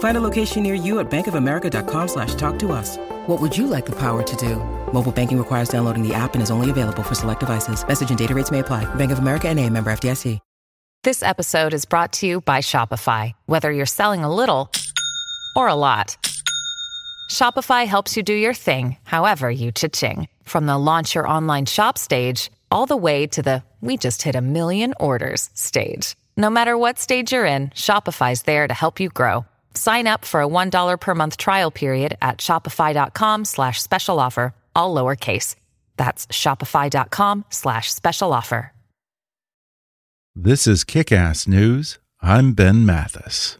Find a location near you at bankofamerica.com slash talk to us. What would you like the power to do? Mobile banking requires downloading the app and is only available for select devices. Message and data rates may apply. Bank of America and a member FDIC. This episode is brought to you by Shopify. Whether you're selling a little or a lot, Shopify helps you do your thing, however you cha-ching. From the launch your online shop stage, all the way to the we just hit a million orders stage. No matter what stage you're in, Shopify's there to help you grow. Sign up for a $1 per month trial period at shopify.com slash special offer, all lowercase. That's shopify.com slash special offer. This is Kick Ass News. I'm Ben Mathis.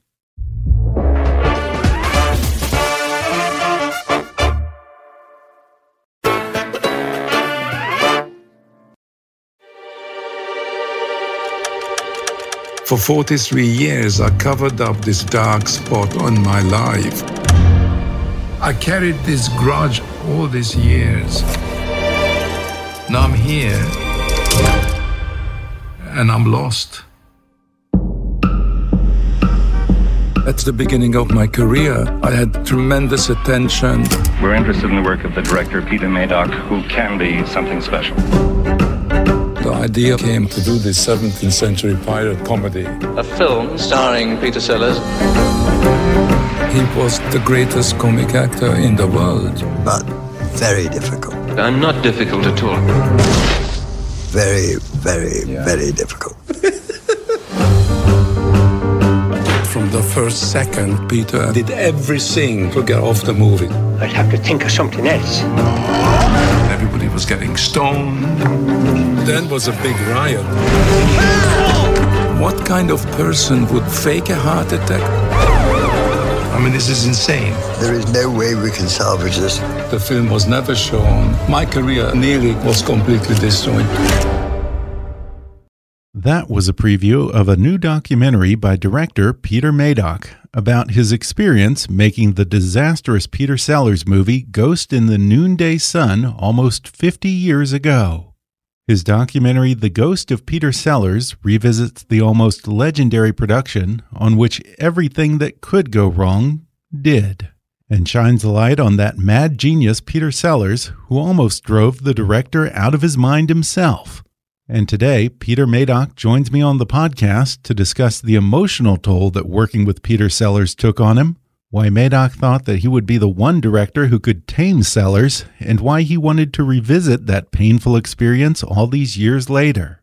For 43 years, I covered up this dark spot on my life. I carried this grudge all these years. Now I'm here, and I'm lost. At the beginning of my career, I had tremendous attention. We're interested in the work of the director Peter Medak, who can be something special. The idea came to do this 17th century pirate comedy. A film starring Peter Sellers. He was the greatest comic actor in the world. but very difficult. I'm not difficult at all. Very, very, very difficult. From the first second, Peter did everything to get off the movie. I'd have to think of something else. Everybody was getting stoned. Then was a big riot. What kind of person would fake a heart attack? I mean, this is insane. There is no way we can salvage this. The film was never shown. My career nearly was completely destroyed. That was a preview of a new documentary by director Peter Medak about his experience making the disastrous Peter Sellers movie Ghost in the Noonday Sun almost 50 years ago. His documentary The Ghost of Peter Sellers revisits the almost legendary production on which everything that could go wrong did, and shines a light on that mad genius Peter Sellers who almost drove the director out of his mind himself. And today, Peter Medak joins me on the podcast to discuss the emotional toll that working with Peter Sellers took on him, why Medak thought that he would be the one director who could tame Sellers, and why he wanted to revisit that painful experience all these years later.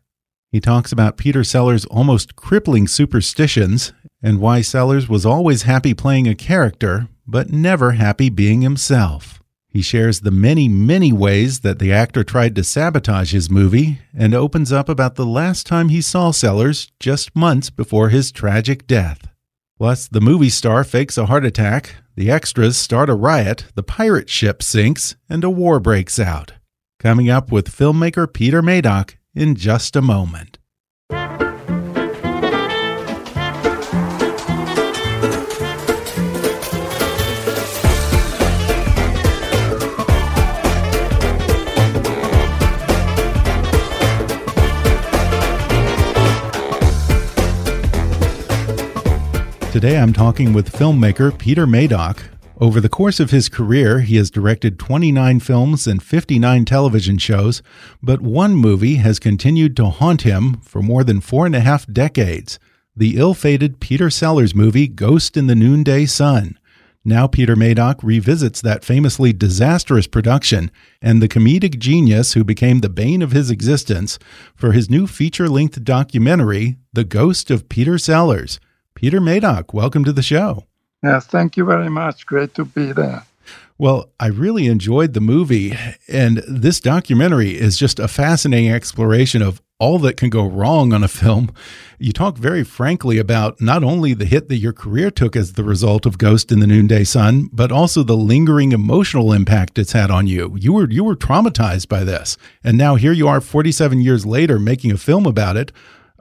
He talks about Peter Sellers' almost crippling superstitions and why Sellers was always happy playing a character, but never happy being himself. He shares the many, many ways that the actor tried to sabotage his movie and opens up about the last time he saw Sellers just months before his tragic death. Plus, the movie star fakes a heart attack, the extras start a riot, the pirate ship sinks, and a war breaks out. Coming up with filmmaker Peter Medak in just a moment. Today I'm talking with filmmaker Peter Medak. Over the course of his career, he has directed 29 films and 59 television shows, but one movie has continued to haunt him for more than four and a half decades the ill fated Peter Sellers movie Ghost in the Noonday Sun. Now, Peter Medak revisits that famously disastrous production and the comedic genius who became the bane of his existence for his new feature length documentary, The Ghost of Peter Sellers. Peter Medak, welcome to the show. Yeah, thank you very much. Great to be there. Well, I really enjoyed the movie, and this documentary is just a fascinating exploration of all that can go wrong on a film. You talk very frankly about not only the hit that your career took as the result of Ghost in the Noonday Sun, but also the lingering emotional impact it's had on you. You were you were traumatized by this. And now here you are 47 years later making a film about it.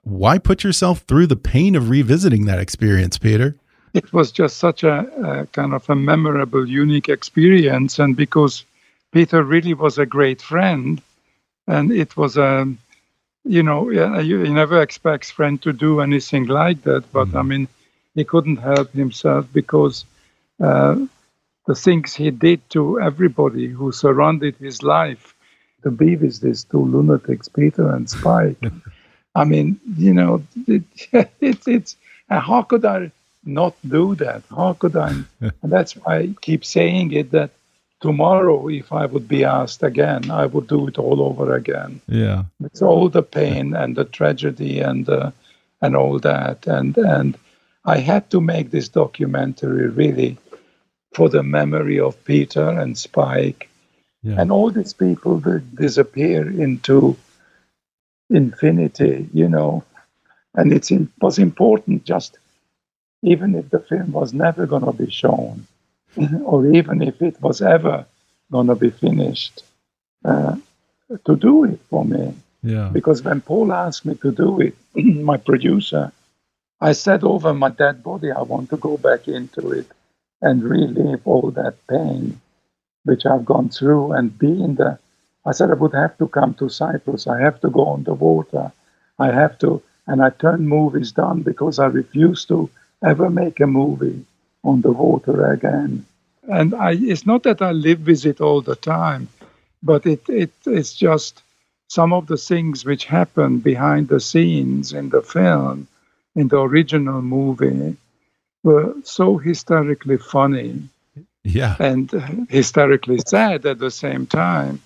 Why put yourself through the pain of revisiting that experience, Peter? It was just such a, a kind of a memorable, unique experience and because Peter really was a great friend and it was a you know, yeah, you, you never expect friend to do anything like that. But mm-hmm. I mean, he couldn't help himself because uh, the things he did to everybody who surrounded his life to be with these two lunatics, Peter and Spike. I mean, you know, it, it, it's uh, how could I not do that? How could I? and that's why I keep saying it that tomorrow, if I would be asked again, I would do it all over again. Yeah, it's all the pain and the tragedy and uh, and all that, and and I had to make this documentary really for the memory of Peter and Spike, yeah. and all these people that disappear into infinity, you know, and it was important just even if the film was never going to be shown or even if it was ever going to be finished, uh, to do it for me. Yeah. Because when Paul asked me to do it, my producer, I said over my dead body, I want to go back into it and relive all that pain which I've gone through and be in the. I said I would have to come to Cyprus. I have to go on the water. I have to, and I turned movies down because I refused to ever make a movie on the water again. And I, it's not that I live with it all the time, but it, it it's just some of the things which happen behind the scenes in the film, in the original movie, were so hysterically funny. Yeah. And hysterically sad at the same time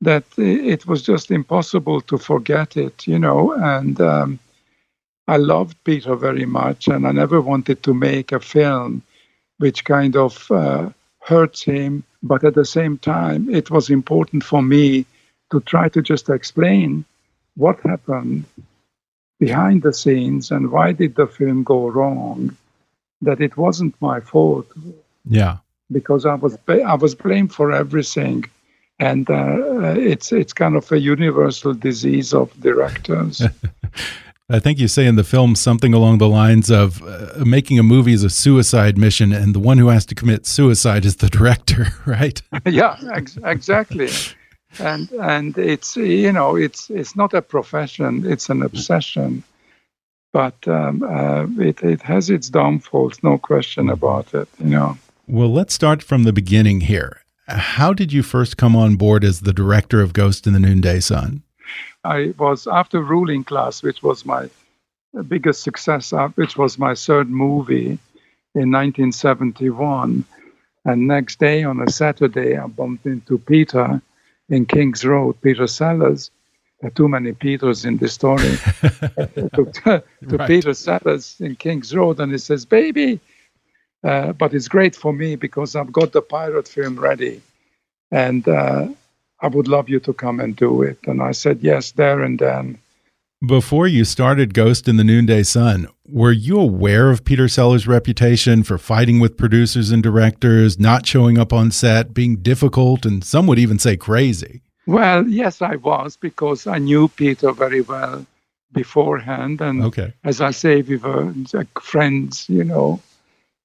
that it was just impossible to forget it, you know. And um, I loved Peter very much, and I never wanted to make a film which kind of uh, hurts him. But at the same time, it was important for me to try to just explain what happened behind the scenes and why did the film go wrong. That it wasn't my fault. Yeah. Because I was I was blamed for everything, and uh, it's it's kind of a universal disease of directors. I think you say in the film something along the lines of uh, making a movie is a suicide mission, and the one who has to commit suicide is the director, right? yeah, ex exactly. And and it's you know it's it's not a profession; it's an obsession. But um, uh, it it has its downfalls, no question about it. You know. Well, let's start from the beginning here. How did you first come on board as the director of Ghost in the Noonday Sun? I was after Ruling Class, which was my biggest success, uh, which was my third movie in 1971. And next day on a Saturday, I bumped into Peter in King's Road, Peter Sellers. There are too many Peters in this story. to, to right. Peter Sellers in King's Road, and he says, "Baby," uh, but it's great for me because I've got the pirate film ready, and uh, I would love you to come and do it. And I said yes there and then. Before you started Ghost in the Noonday Sun, were you aware of Peter Sellers' reputation for fighting with producers and directors, not showing up on set, being difficult, and some would even say crazy? Well, yes, I was because I knew Peter very well beforehand. And okay. as I say, we were friends, you know,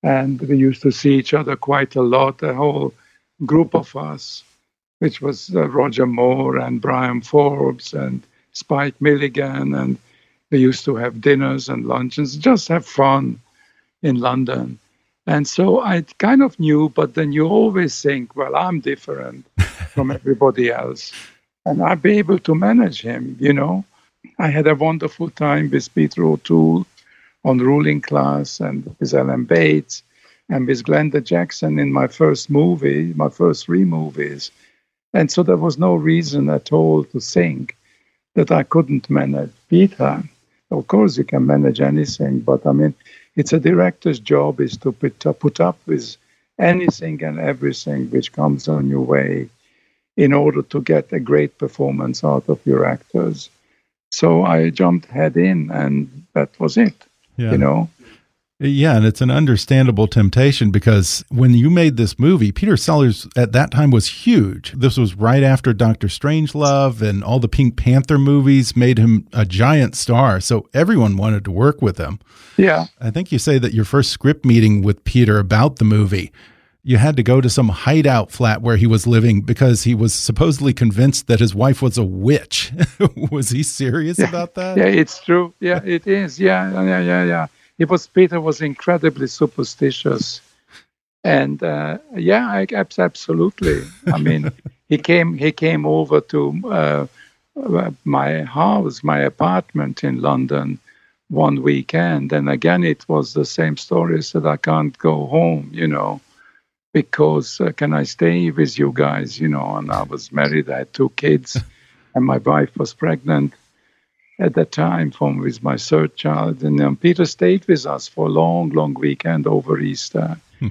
and we used to see each other quite a lot, a whole group of us which was uh, Roger Moore and Bryan Forbes and Spike Milligan. And we used to have dinners and luncheons, just have fun in London. And so I kind of knew, but then you always think, well, I'm different from everybody else. And I'd be able to manage him, you know. I had a wonderful time with Peter O'Toole on Ruling Class and with Alan Bates and with Glenda Jackson in my first movie, my first three movies. And so there was no reason at all to think that I couldn't manage Peter. Of course, you can manage anything, but I mean, it's a director's job is to put, to put up with anything and everything which comes on your way in order to get a great performance out of your actors. So I jumped head in, and that was it. Yeah. You know. Yeah, and it's an understandable temptation because when you made this movie, Peter Sellers at that time was huge. This was right after Doctor Strangelove and all the Pink Panther movies made him a giant star. So everyone wanted to work with him. Yeah. I think you say that your first script meeting with Peter about the movie, you had to go to some hideout flat where he was living because he was supposedly convinced that his wife was a witch. was he serious yeah. about that? Yeah, it's true. Yeah, it is. Yeah, yeah, yeah, yeah it was Peter was incredibly superstitious, and uh, yeah, I, absolutely. I mean, he came he came over to uh, my house, my apartment in London, one weekend, and again it was the same story. Said I can't go home, you know, because uh, can I stay with you guys, you know? And I was married, I had two kids, and my wife was pregnant at that time from with my third child. And um, Peter stayed with us for a long, long weekend over Easter hmm.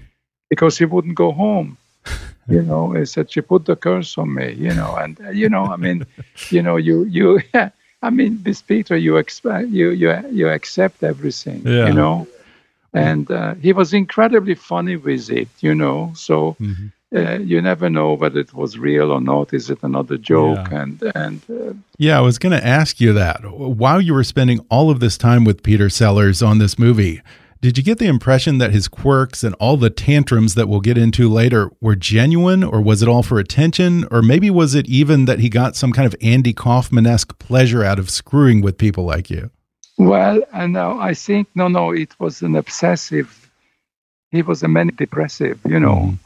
because he wouldn't go home. you know, he said she put the curse on me. You know, and uh, you know, I mean, you know, you you. Yeah, I mean, with Peter, you expect you you you accept everything. Yeah. You know, and uh, he was incredibly funny with it. You know, so. Mm-hmm uh, you never know whether it was real or not. Is it another joke? Yeah. And and uh, yeah, I was going to ask you that while you were spending all of this time with Peter Sellers on this movie. Did you get the impression that his quirks and all the tantrums that we'll get into later were genuine, or was it all for attention? Or maybe was it even that he got some kind of Andy Kaufman esque pleasure out of screwing with people like you? Well, and uh, I think, no, no, it was an obsessive, he was a manic depressive, you know. Mm.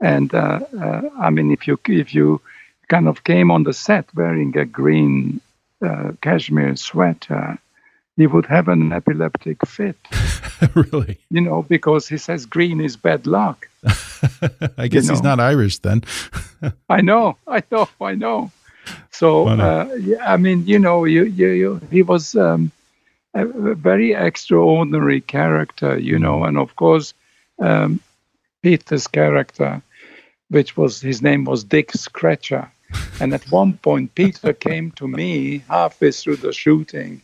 And uh, uh, I mean, if you if you kind of came on the set wearing a green uh, cashmere sweater, he would have an epileptic fit. really? You know, because he says green is bad luck. I guess you know? he's not Irish then. I know, I know, I know. So, uh, yeah, I mean, you know, you, you, you he was um, a very extraordinary character, you know, and of course, um, Peter's character, which was his name was Dick Scratcher. And at one point, Peter came to me halfway through the shooting,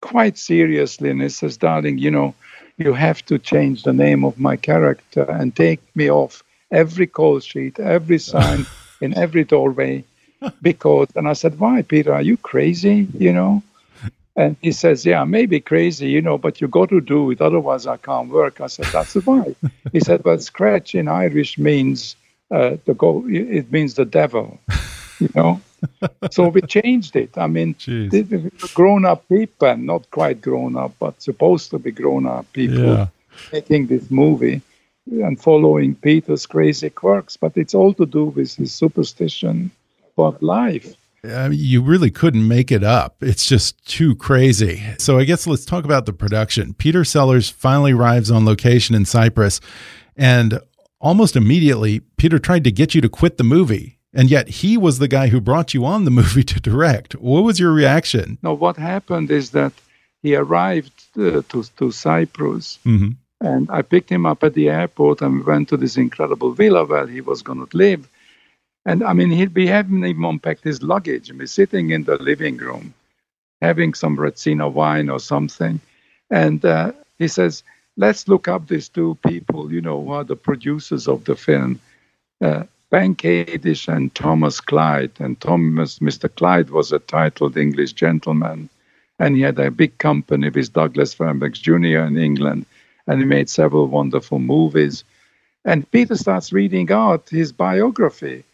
quite seriously, and he says, "Darling, you know, you have to change the name of my character and take me off every call sheet, every sign, in every doorway." Because, and I said, "Why, Peter? Are you crazy? You know?" And he says, Yeah, maybe crazy, you know, but you got to do it. Otherwise, I can't work. I said, That's why. he said, Well, scratch in Irish means uh, the go, it means the devil, you know. so we changed it. I mean, grown up people, not quite grown up, but supposed to be grown up people yeah. making this movie and following Peter's crazy quirks. But it's all to do with his superstition about life. You really couldn't make it up. It's just too crazy. So I guess let's talk about the production. Peter Sellers finally arrives on location in Cyprus, and almost immediately, Peter tried to get you to quit the movie. And yet he was the guy who brought you on the movie to direct. What was your reaction? No, what happened is that he arrived uh, to, to Cyprus. Mm -hmm. And I picked him up at the airport and we went to this incredible villa where he was going to live and I mean, he'd be having even unpacked his luggage and be sitting in the living room, having some Retsina wine or something. And uh, he says, let's look up these two people, you know, who are the producers of the film, uh, Ben Kadish and Thomas Clyde. And Thomas, Mr. Clyde was a titled English gentleman, and he had a big company with Douglas Fairbanks Jr. in England, and he made several wonderful movies. And Peter starts reading out his biography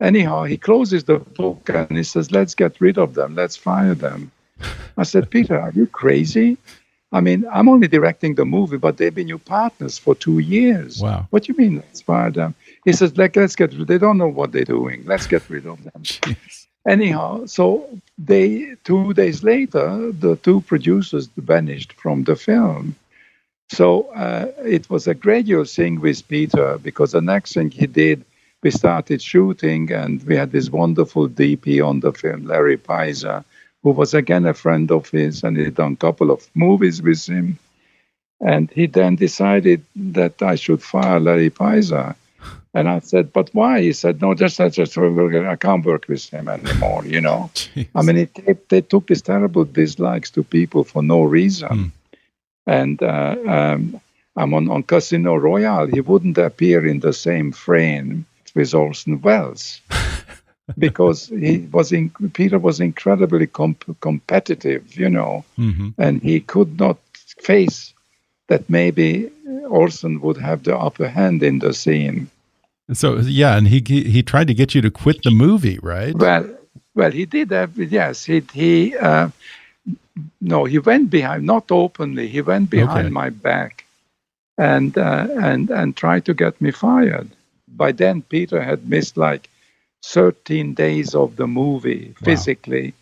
Anyhow, he closes the book and he says, Let's get rid of them. Let's fire them. I said, Peter, are you crazy? I mean, I'm only directing the movie, but they've been your partners for two years. Wow. What do you mean, let's fire them? He says, like, let's get rid. They don't know what they're doing. Let's get rid of them. Jeez. Anyhow, so they two days later, the two producers vanished from the film. So uh, it was a gradual thing with Peter because the next thing he did we started shooting, and we had this wonderful DP on the film, Larry Pizer, who was again a friend of his, and he'd done a couple of movies with him. And he then decided that I should fire Larry Pizer. And I said, but why? He said, no, just, just, just I can't work with him anymore, you know. I mean, it, they, they took these terrible dislikes to people for no reason. Hmm. And uh, um, I'm on, on Casino Royale. He wouldn't appear in the same frame with Orson Welles because he was in, Peter was incredibly comp- competitive, you know, hmm and he could not face that maybe Orson would have the upper hand in the scene. So yeah, and he he he tried to get you to quit the movie, right? Well, well, he did have yes. He he uh, no, he went behind, not openly. He went behind Okay. my back, and uh, and and tried to get me fired. By then, Peter had missed like 13 days of the movie physically,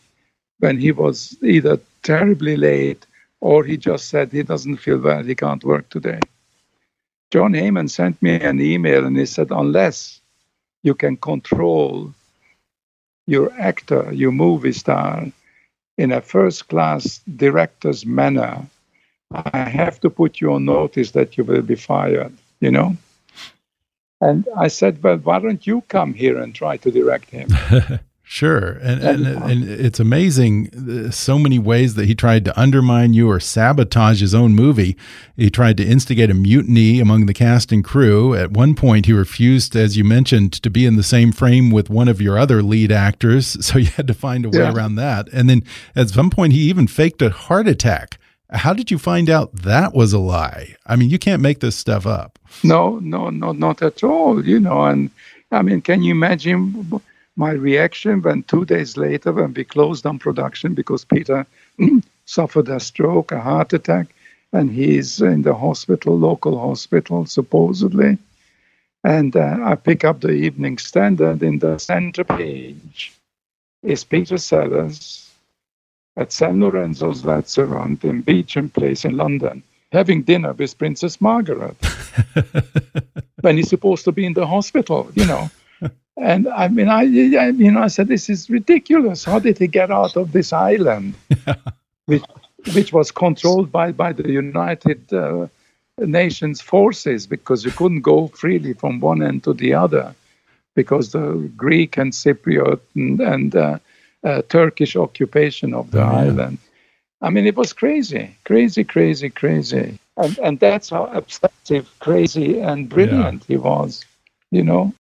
when he was either terribly late or he just said he doesn't feel well, he can't work today. John Heyman sent me an email and he said, unless you can control your actor, your movie star, in a first class director's manner, I have to put you on notice that you will be fired, you know? And I said, well, why don't you come here and try to direct him? Sure, and and, and it's amazing uh, so many ways that he tried to undermine you or sabotage his own movie. He tried to instigate a mutiny among the cast and crew. At one point, he refused, as you mentioned, to be in the same frame with one of your other lead actors, so you had to find a way Yeah. around that. And then at some point, he even faked a heart attack. How did you find out that was a lie? I mean, you can't make this stuff up. No, no, no, not at all. You know, and I mean, can you imagine my reaction when two days later, when we closed down production because Peter suffered a stroke, a heart attack, and he's in the hospital, local hospital, supposedly. And uh, I pick up the Evening Standard in the center page is Peter Sellers at San Lorenzo's restaurant in Beauchamp Place in London having dinner with Princess Margaret when he's supposed to be in the hospital, you know. And I mean, I, I mean, I said, this is ridiculous. How did he get out of this island, which, which was controlled by, by the United uh, Nations forces, because you couldn't go freely from one end to the other, because the Greek and Cypriot and, and uh, uh, Turkish occupation of the yeah. island. I mean, it was crazy, crazy, crazy, crazy. And, and that's how obsessive, crazy, and brilliant he was, you know?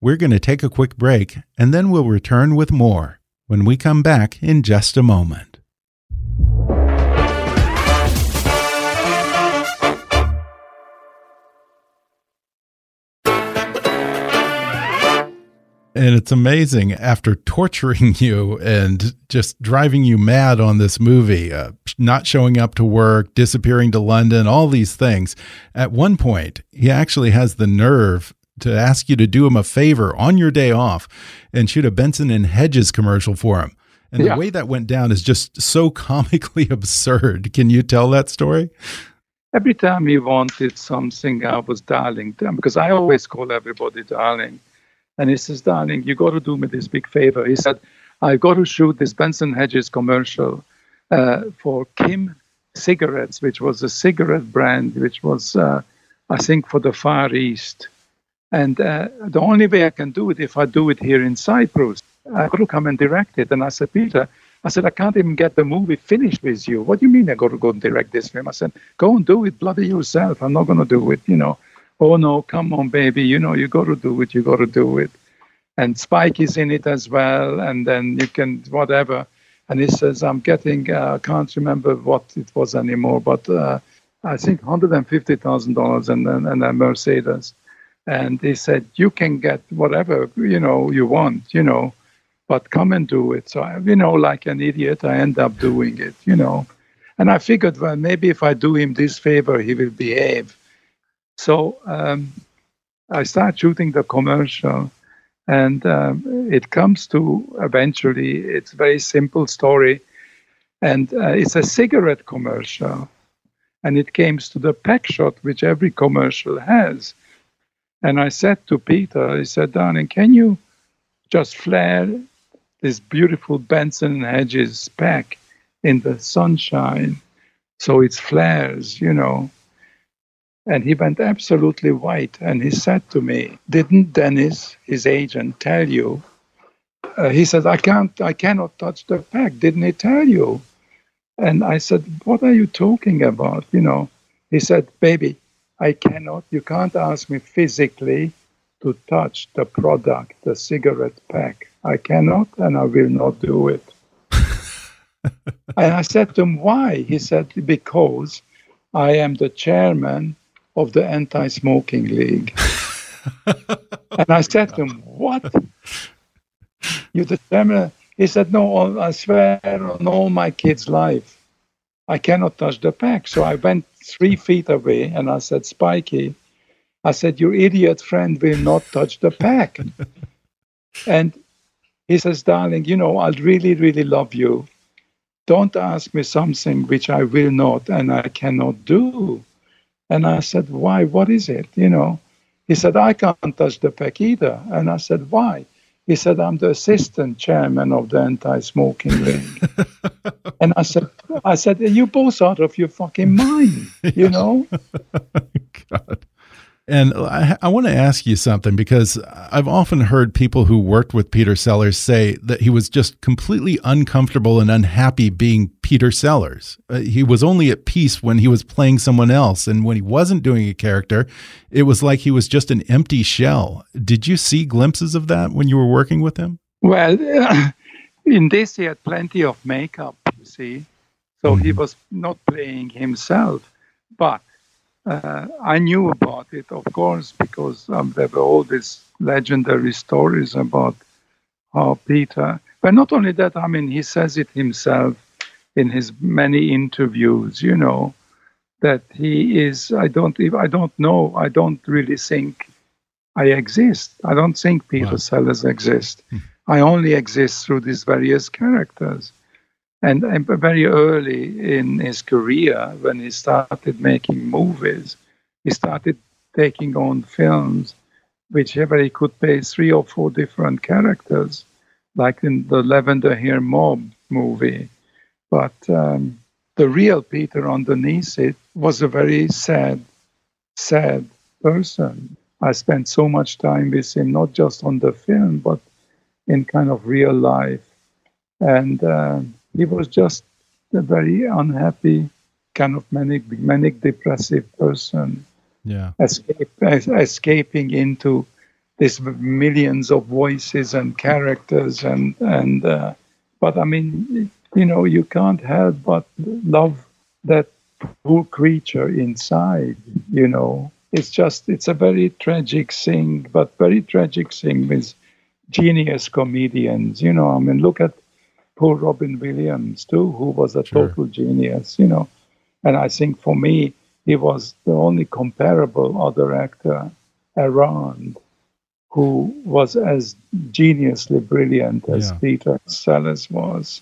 We're going to take a quick break and then we'll return with more when we come back in just a moment. And it's amazing after torturing you and just driving you mad on this movie, uh, not showing up to work, disappearing to London, all these things. At one point, he actually has the nerve to ask you to do him a favor on your day off and shoot a Benson and Hedges commercial for him. And Yeah. the way that went down is just so comically absurd. Can you tell that story? Every time he wanted something, I was darling to him because I always call everybody darling. And he says, darling, you got to do me this big favor. He said, "I've got to shoot this Benson Hedges commercial uh, for Kim Cigarettes, which was a cigarette brand, which was, uh, I think, for the Far East. And uh, the only way I can do it if I do it here in Cyprus, I got to come and direct it. And I said, Peter, I said, I can't even get the movie finished with you. What do you mean I got to go and direct this film? I said, go and do it bloody yourself. I'm not going to do it, you know. Oh, no, come on, baby. You know, you got to do it. You got to do it. And Spike is in it as well. And then you can, whatever. And he says, I'm getting, uh, I can't remember what it was anymore, but uh, I think $150,000 and, and, and a Mercedes. And he said, you can get whatever, you know, you want, you know, but come and do it. So, I, you know, like an idiot, I end up doing it, you know. And I figured, well, maybe if I do him this favor, he will behave. So um, I start shooting the commercial, and um, it comes to eventually, it's a very simple story. And uh, it's a cigarette commercial. And it comes to the pack shot, which every commercial has. And I said to Peter, I said, darling, can you just flare this beautiful Benson Hedges pack in the sunshine so it flares, you know? And he went absolutely white. And he said to me, Didn't Dennis, his agent, tell you? Uh, he said, I can't, I cannot touch the pack. Didn't he tell you? And I said, What are you talking about? You know, he said, Baby, I cannot, you can't ask me physically to touch the product, the cigarette pack. I cannot and I will not do it. and I said to him, Why? He said, Because I am the chairman of the Anti Smoking League. and I said to him, What? You're the chairman? He said, No, I swear on all my kids' life, I cannot touch the pack. So I went three feet away and I said, Spiky, I said, Your idiot friend will not touch the pack. and he says, Darling, you know, I really, really love you. Don't ask me something which I will not and I cannot do. And I said, Why? What is it? You know, he said, I can't touch the pack either. And I said, Why? He said, I'm the assistant chairman of the anti-smoking league. and I said, I said, you both out of your fucking mind, you know? God. And I, I want to ask you something because I've often heard people who worked with Peter Sellers say that he was just completely uncomfortable and unhappy being Peter Sellers. Uh, he was only at peace when he was playing someone else. And when he wasn't doing a character, it was like he was just an empty shell. Did you see glimpses of that when you were working with him? Well, in this, he had plenty of makeup, you see. So mm -hmm. he was not playing himself. But uh, I knew about it, of course, because um, there were all these legendary stories about how Peter. But not only that, I mean, he says it himself in his many interviews. You know that he is. I don't. I don't know. I don't really think I exist. I don't think Peter wow. Sellers exists. Hmm. I only exist through these various characters. And, very early in his career, when he started making movies, he started taking on films whichever he could play three or four different characters, like in the Lavender Hill Mob movie. But um, the real Peter underneath it was a very sad, sad person. I spent so much time with him, not just on the film, but in kind of real life. And uh, he was just a very unhappy, kind of manic, manic depressive person. Yeah, escape, escaping into these millions of voices and characters, and and. Uh, but I mean, you know, you can't help but love that poor creature inside. You know, it's just it's a very tragic thing, but very tragic thing with genius comedians. You know, I mean, look at poor Robin Williams too, who was a sure. total genius, you know. And I think for me, he was the only comparable other actor around who was as geniusly brilliant as yeah. Peter Sellers was.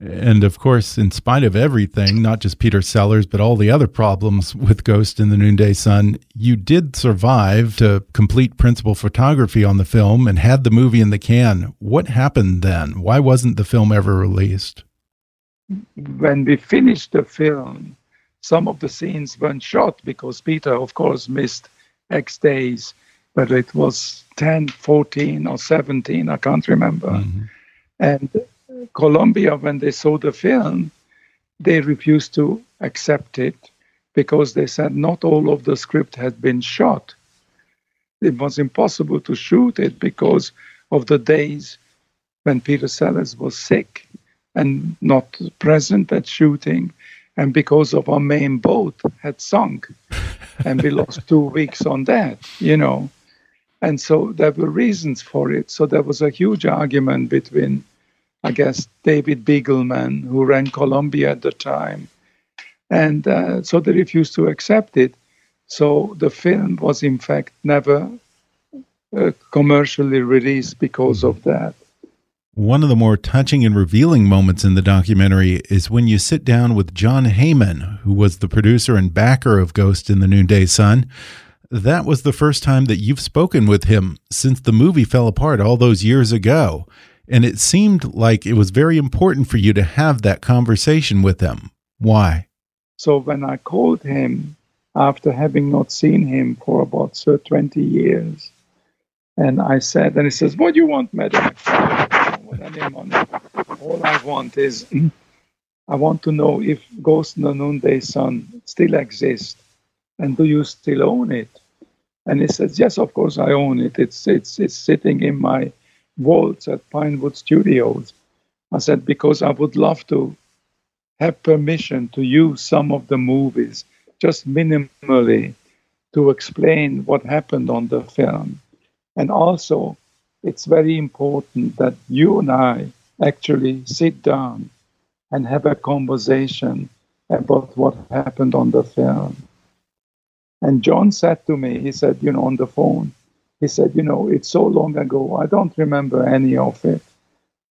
And of course, in spite of everything, not just Peter Sellers, but all the other problems with Ghost in the Noonday Sun, you did survive to complete principal photography on the film and had the movie in the can. What happened then? Why wasn't the film ever released? When we finished the film, some of the scenes weren't shot because Peter, of course, missed X days, but it was 10, 14, or 17, I can't remember. Mm -hmm. And Columbia, when they saw the film, they refused to accept it because they said not all of the script had been shot. It was impossible to shoot it because of the days when Peter Sellers was sick and not present at shooting, and because of our main boat had sunk, and we lost two weeks on that, you know. And so there were reasons for it. So there was a huge argument between I guess, David Begelman, who ran Columbia at the time. And uh, so they refused to accept it. So the film was, in fact, never uh, commercially released because of that. One of the more touching and revealing moments in the documentary is when you sit down with John Heyman, who was the producer and backer of Ghost in the Noonday Sun. That was the first time that you've spoken with him since the movie fell apart all those years ago. And it seemed like it was very important for you to have that conversation with him. Why? So when I called him after having not seen him for about so 20 years. And I said, and he says, What do you want, madam? All I want is, I want to know if Ghost in the Sun still exists. And do you still own it? And he says, Yes, of course I own it. It's, it's, it's sitting in my vaults at Pinewood Studios. I said, Because I would love to have permission to use some of the movies, just minimally, to explain what happened on the film. And also, it's very important that you and I actually sit down and have a conversation about what happened on the film. And John said to me, he said, you know, on the phone, he said, you know, it's so long ago, I don't remember any of it.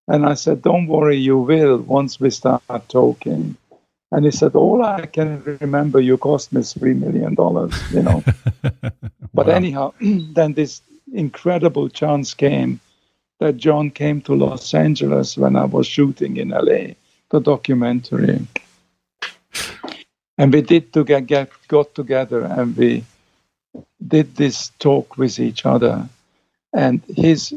And I said, don't worry, you will once we start talking. And he said, all I can remember, you cost me $3 million, you know. but wow. anyhow, then this incredible chance came that John came to Los Angeles when I was shooting in LA, the documentary. And we did to get, get got together and we did this talk with each other. And his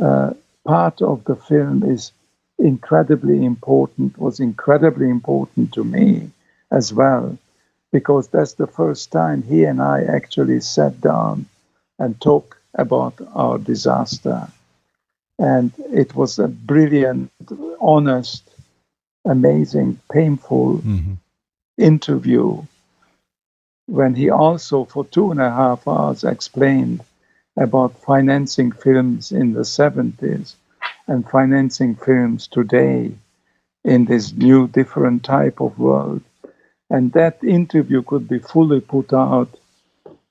uh, part of the film is incredibly important, was incredibly important to me as well, because that's the first time he and I actually sat down and talked about our disaster. And it was a brilliant, honest, amazing, painful mm-hmm. interview when he also, for two and a half hours, explained about financing films in the 70s and financing films today in this new, different type of world. And that interview could be fully put out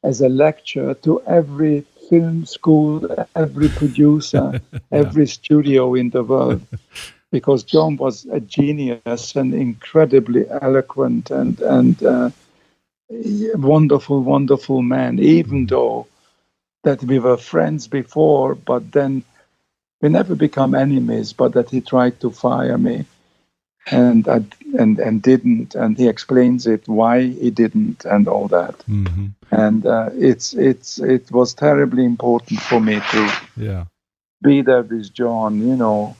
as a lecture to every film school, every producer, yeah. every studio in the world, because John was a genius and incredibly eloquent and and uh, wonderful, wonderful man. Even though that we were friends before, but then we never become enemies. But that he tried to fire me and and and didn't and he explains it why he didn't and all that mm-hmm. and uh, it's it's it was terribly important for me to yeah be there with john you know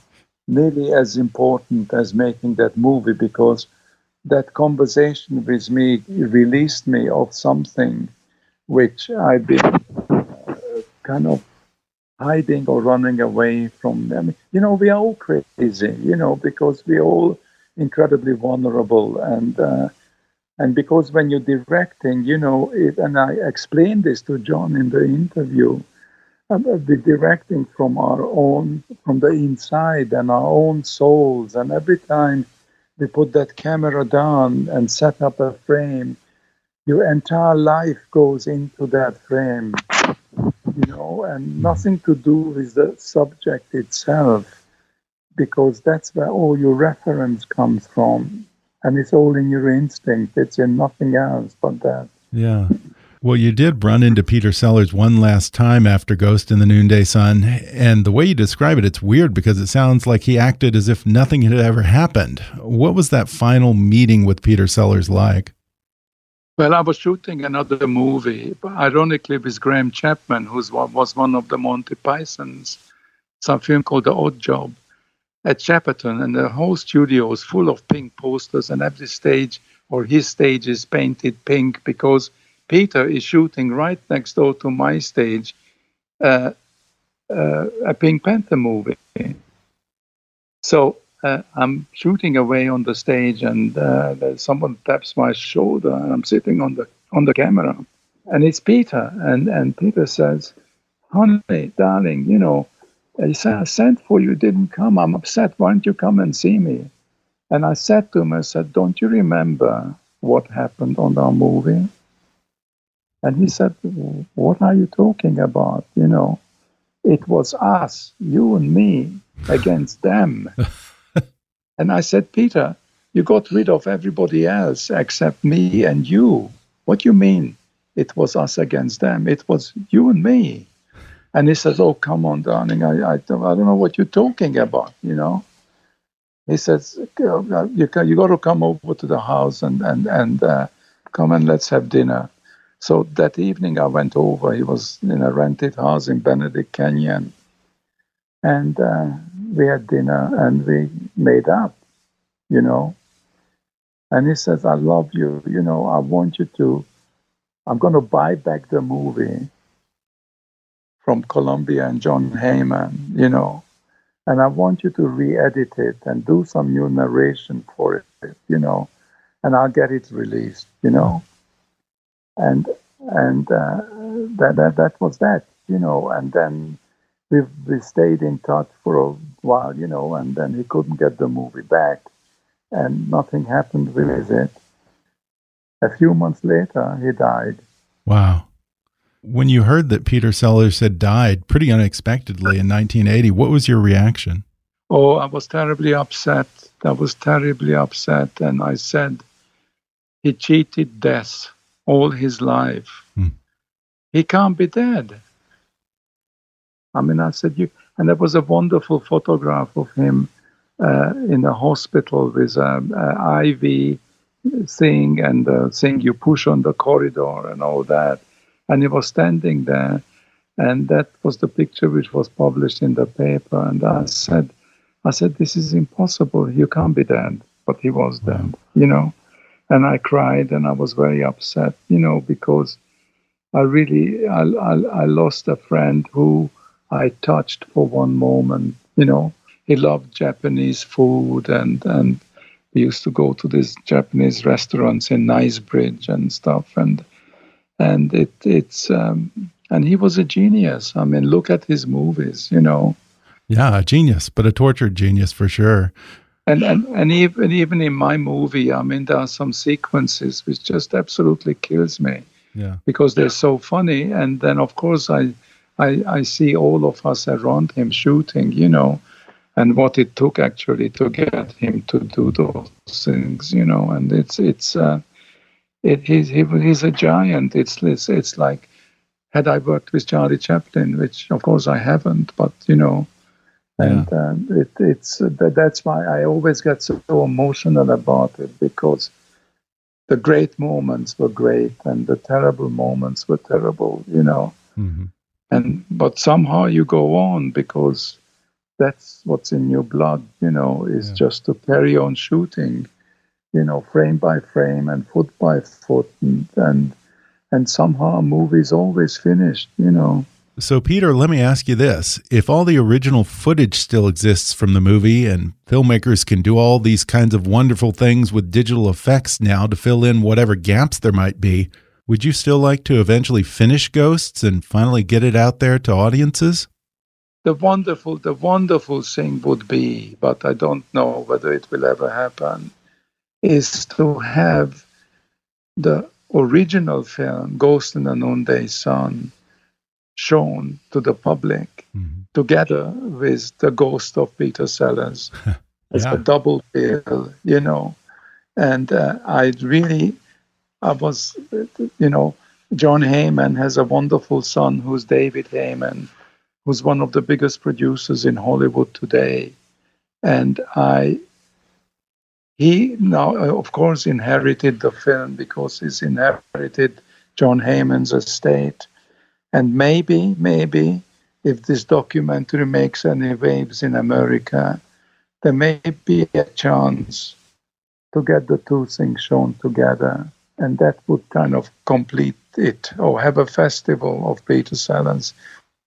nearly as important as making that movie because that conversation with me released me of something which i've been uh, kind of hiding or running away from mean, you know we are all crazy you know because we are all incredibly vulnerable and uh, and because when you're directing, you know, it, and I explained this to John in the interview, uh, the directing from our own, from the inside and our own souls, and every time we put that camera down and set up a frame, your entire life goes into that frame, you know, and nothing to do with the subject itself because that's where all your reference comes from. And it's all in your instinct. It's in nothing else but that. Yeah. Well, you did run into Peter Sellers one last time after Ghost in the Noonday Sun. And the way you describe it, it's weird because it sounds like he acted as if nothing had ever happened. What was that final meeting with Peter Sellers like? Well, I was shooting another movie, ironically with Graham Chapman, who was one of the Monty Pythons, some film called The Odd Job at Shepperton, and the whole studio is full of pink posters, and every stage or his stage is painted pink because Peter is shooting right next door to my stage uh, uh, a Pink Panther movie. So uh, I'm shooting away on the stage, and uh, someone taps my shoulder, and I'm sitting on the on the camera, and it's Peter, and and Peter says, "Honey, darling, you know." He said, I sent for you, didn't come. I'm upset. Why don't you come and see me? And I said to him, I said, Don't you remember what happened on our movie? And he said, What are you talking about? You know, it was us, you and me, against them. and I said, Peter, you got rid of everybody else except me and you. What do you mean it was us against them? It was you and me. And he says, "Oh, come on, darling. I, I, don't, I don't know what you're talking about. You know." He says, "You you got to come over to the house and and and uh, come and let's have dinner. So that evening I went over. He was in a rented house in Benedict Canyon. And uh, we had dinner and we made up, you know. And he says, I love you. You know, I want you to, I'm going to buy back the movie from Columbia and John Heyman, you know, and I want you to re edit it and do some new narration for it, you know, and I'll get it released, you know. And and uh, that, that that was that, you know, and then we we stayed in touch for a while, you know, and then he couldn't get the movie back and nothing happened with it. A few months later, he died. Wow. When you heard that Peter Sellers had died pretty unexpectedly in 1980, what was your reaction? Oh, I was terribly upset. I was terribly upset. And I said, he cheated death all his life. Hmm. He can't be dead. I mean, I said, you, and there was a wonderful photograph of him uh, in a hospital with an IV thing and the thing you push on the corridor and all that. And he was standing there, and that was the picture which was published in the paper. And I said, I said, this is impossible. You can't be dead. But he was dead, you know. And I cried, and I was very upset, you know, because I really I, I, I lost a friend who I touched for one moment, you know he loved Japanese food and and we used to go to these Japanese restaurants in Knightsbridge and stuff and and it it's um, and he was a genius. I mean, look at his movies, you know. Yeah, a genius, but a tortured genius for sure. And and and even even in my movie, I mean, there are some sequences which just absolutely kills me. Yeah. Because they're so funny, and then of course I, I I see all of us around him shooting, you know, and what it took actually to get him to do those things, you know. And it's it's uh, it, he's he, he's a giant. It's, it's it's like had I worked with Charlie Chaplin, which of course I haven't, but you know, and yeah. um, it, it's uh, that's why I always get so emotional about it because the great moments were great and the terrible moments were terrible, you know. Mm-hmm. And but somehow you go on because that's what's in your blood, you know, is yeah. just to carry on shooting, you know, frame by frame and foot by foot, and and, and somehow a movie's always finished, you know. So, Peter, let me ask you this. If all the original footage still exists from the movie and filmmakers can do all these kinds of wonderful things with digital effects now to fill in whatever gaps there might be, would you still like to eventually finish Ghosts and finally get it out there to audiences? the wonderful the wonderful thing would be, but I don't know whether it will ever happen, is to have the original film, Ghost in the Noonday Sun, shown to the public mm-hmm. together with the ghost of Peter Sellers. It's yeah. a double bill, you know. And uh, I really, I was, you know, John Heyman has a wonderful son who's David Heyman, who's one of the biggest producers in Hollywood today. And I, he now, uh, of course, inherited the film because he's inherited John Heyman's estate. And maybe, maybe, if this documentary makes any waves in America, there may be a chance to get the two things shown together. And that would kind of complete it, or have a festival of Peter Sellers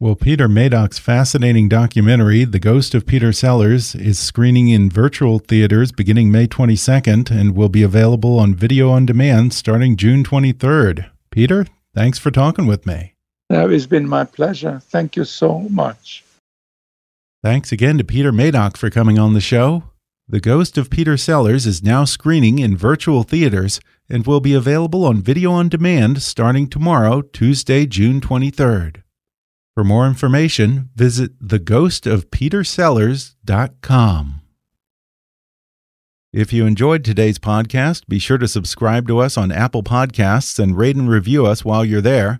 well, Peter Medak's fascinating documentary, The Ghost of Peter Sellers, is screening in virtual theaters beginning May 22nd and will be available on video on demand starting June 23rd. Peter, thanks for talking with me. It's been my pleasure. Thank you so much. Thanks again to Peter Medak for coming on the show. The Ghost of Peter Sellers is now screening in virtual theaters and will be available on video on demand starting tomorrow, Tuesday, June 23rd. For more information, visit theghostofpetersellers.com. If you enjoyed today's podcast, be sure to subscribe to us on Apple Podcasts and rate and review us while you're there.